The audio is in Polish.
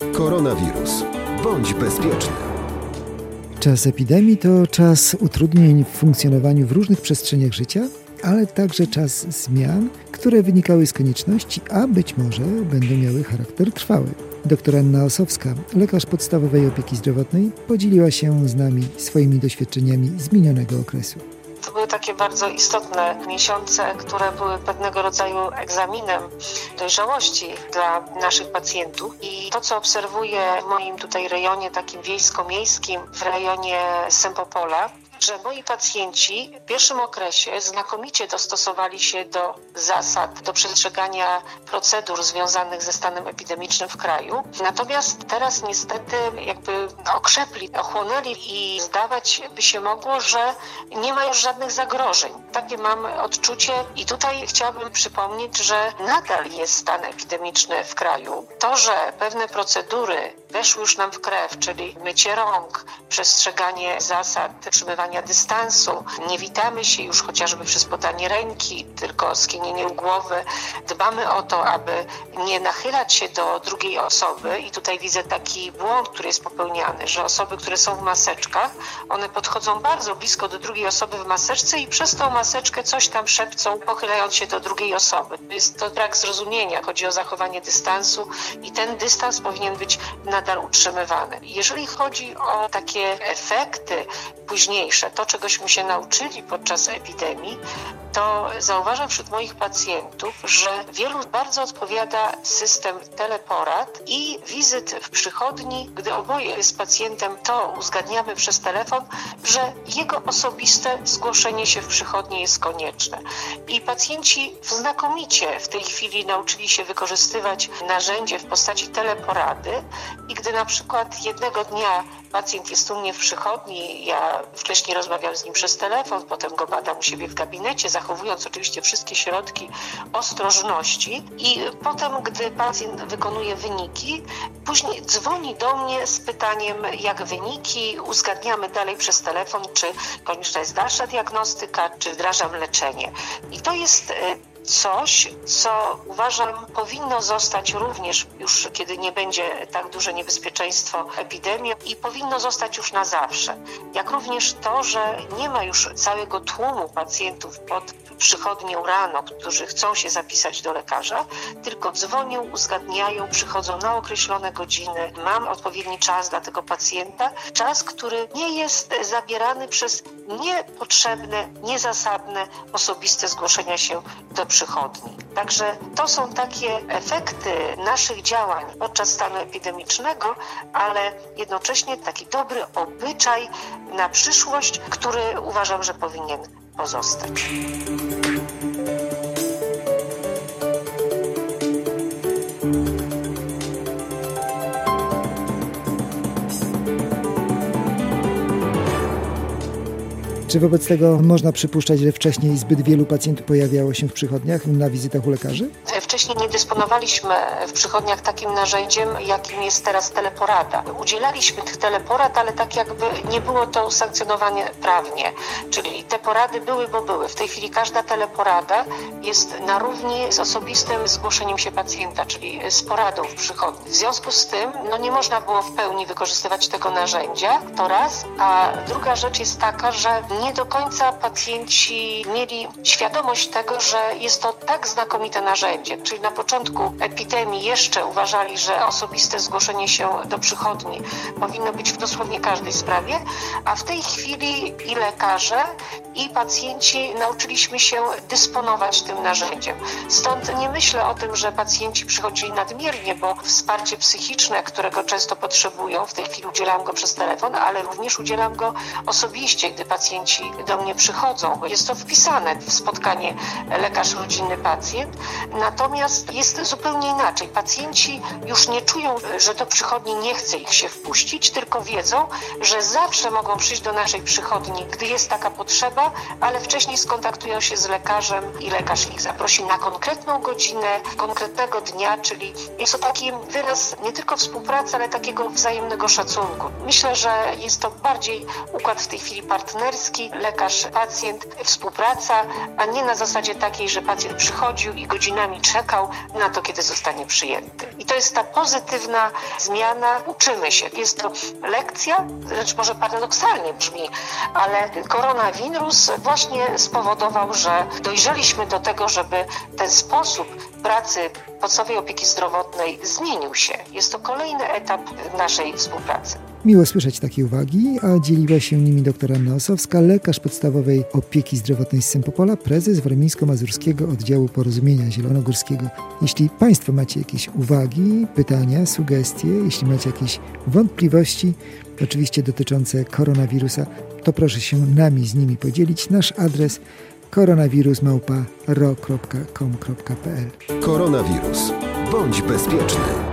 Koronawirus. Bądź bezpieczny. Czas epidemii to czas utrudnień w funkcjonowaniu w różnych przestrzeniach życia, ale także czas zmian, które wynikały z konieczności, a być może będą miały charakter trwały. Doktor Anna Osowska, lekarz podstawowej opieki zdrowotnej, podzieliła się z nami swoimi doświadczeniami z minionego okresu. To były takie bardzo istotne miesiące, które były pewnego rodzaju egzaminem dojrzałości dla naszych pacjentów. I to, co obserwuję w moim tutaj rejonie takim wiejsko-miejskim, w rejonie Sempopola, że moi pacjenci w pierwszym okresie znakomicie dostosowali się do zasad, do przestrzegania procedur związanych ze stanem epidemicznym w kraju. Natomiast teraz niestety jakby okrzepli, ochłonęli i zdawać by się mogło, że nie ma już żadnych zagrożeń. Takie mam odczucie i tutaj chciałabym przypomnieć, że nadal jest stan epidemiczny w kraju. To, że pewne procedury weszły już nam w krew, czyli mycie rąk, przestrzeganie zasad trzymywania dystansu, nie witamy się już chociażby przez podanie ręki, tylko skinienie głowy. Dbamy o to, aby nie nachylać się do drugiej osoby i tutaj widzę taki błąd, który jest popełniany, że osoby, które są w maseczkach, one podchodzą bardzo blisko do drugiej osoby w maseczce i przez tą maseczkę coś tam szepcą, pochylając się do drugiej osoby. Jest to brak zrozumienia, chodzi o zachowanie dystansu i ten dystans powinien być nadal utrzymywany. Jeżeli chodzi o takie efekty późniejsze, to czegośmy się nauczyli podczas epidemii, to zauważam wśród moich pacjentów, że wielu bardzo odpowiada system teleporad i wizyt w przychodni, gdy oboje z pacjentem to uzgadniamy przez telefon, że jego osobiste zgłoszenie się w przychodni jest konieczne. I pacjenci znakomicie w tej chwili nauczyli się wykorzystywać narzędzie w postaci teleporady i gdy na przykład jednego dnia pacjent jest u mnie w przychodni, ja wcześniej rozmawiam z nim przez telefon, potem go badam u siebie w gabinecie, zachowując oczywiście wszystkie środki ostrożności i potem, gdy pacjent wykonuje wyniki, później dzwoni do mnie z pytaniem, jak wyniki, uzgadniamy dalej przez telefon, czy konieczna jest dalsza diagnostyka, czy wdrażam leczenie. I to jest e, coś, co uważam powinno zostać również już, kiedy nie będzie tak duże niebezpieczeństwo epidemii i powinno zostać już na zawsze. Jak również to, że nie ma już całego tłumu pacjentów pod przychodnią rano, którzy chcą się zapisać do lekarza, tylko dzwonią, uzgadniają, przychodzą na określone godziny. Mam odpowiedni czas dla tego pacjenta, czas, który nie jest zabierany przez niepotrzebne, niezasadne, osobiste zgłoszenia się do przychodni. Także to są takie efekty naszych działań podczas stanu epidemicznego, ale jednocześnie taki dobry obyczaj na przyszłość, który uważam, że powinien pozostać. Czy wobec tego można przypuszczać, że wcześniej zbyt wielu pacjentów pojawiało się w przychodniach na wizytach u lekarzy? Wcześniej nie dysponowaliśmy w przychodniach takim narzędziem, jakim jest teraz teleporada. Udzielaliśmy tych teleporad, ale tak jakby nie było to usankcjonowane prawnie. Czyli te porady były, bo były. W tej chwili każda teleporada jest na równi z osobistym zgłoszeniem się pacjenta, czyli z poradą w przychodni. W związku z tym no nie można było w pełni wykorzystywać tego narzędzia, to raz, a druga rzecz jest taka, że nie do końca pacjenci mieli świadomość tego, że jest to tak znakomite narzędzie. Czyli na początku epidemii jeszcze uważali, że osobiste zgłoszenie się do przychodni powinno być w dosłownie każdej sprawie, a w tej chwili i lekarze, i pacjenci nauczyliśmy się dysponować tym narzędziem. Stąd nie myślę o tym, że pacjenci przychodzili nadmiernie, bo wsparcie psychiczne, którego często potrzebują, w tej chwili udzielam go przez telefon, ale również udzielam go osobiście, gdy pacjenci do mnie przychodzą. Jest to wpisane w spotkanie lekarz rodzinny pacjent. Natomiast jest zupełnie inaczej. Pacjenci już nie czują, że do przychodni nie chce ich się wpuścić, tylko wiedzą, że zawsze mogą przyjść do naszej przychodni, gdy jest taka potrzeba, ale wcześniej skontaktują się z lekarzem i lekarz ich zaprosi na konkretną godzinę, konkretnego dnia, czyli jest to taki wyraz nie tylko współpracy, ale takiego wzajemnego szacunku. Myślę, że jest to bardziej układ w tej chwili partnerski, lekarz-pacjent, współpraca, a nie na zasadzie takiej, że pacjent przychodził i godzinami czekał na to, kiedy zostanie przyjęty. I to jest ta pozytywna zmiana. Uczymy się. Jest to lekcja, lecz może paradoksalnie brzmi, ale koronawirus właśnie spowodował, że dojrzeliśmy do tego, żeby ten sposób pracy podstawowej opieki zdrowotnej zmienił się. Jest to kolejny etap naszej współpracy. Miło słyszeć takie uwagi, a dzieliła się nimi doktor Anna Osowska, lekarz podstawowej opieki zdrowotnej z Sempopola, prezes Warmińsko-Mazurskiego Oddziału Porozumienia Zielonogórskiego. Jeśli Państwo macie jakieś uwagi, pytania, sugestie, jeśli macie jakieś wątpliwości, oczywiście dotyczące koronawirusa, to proszę się nami z nimi podzielić. Nasz adres koronawirusmałpa.ro.com.pl Koronawirus. Bądź bezpieczny.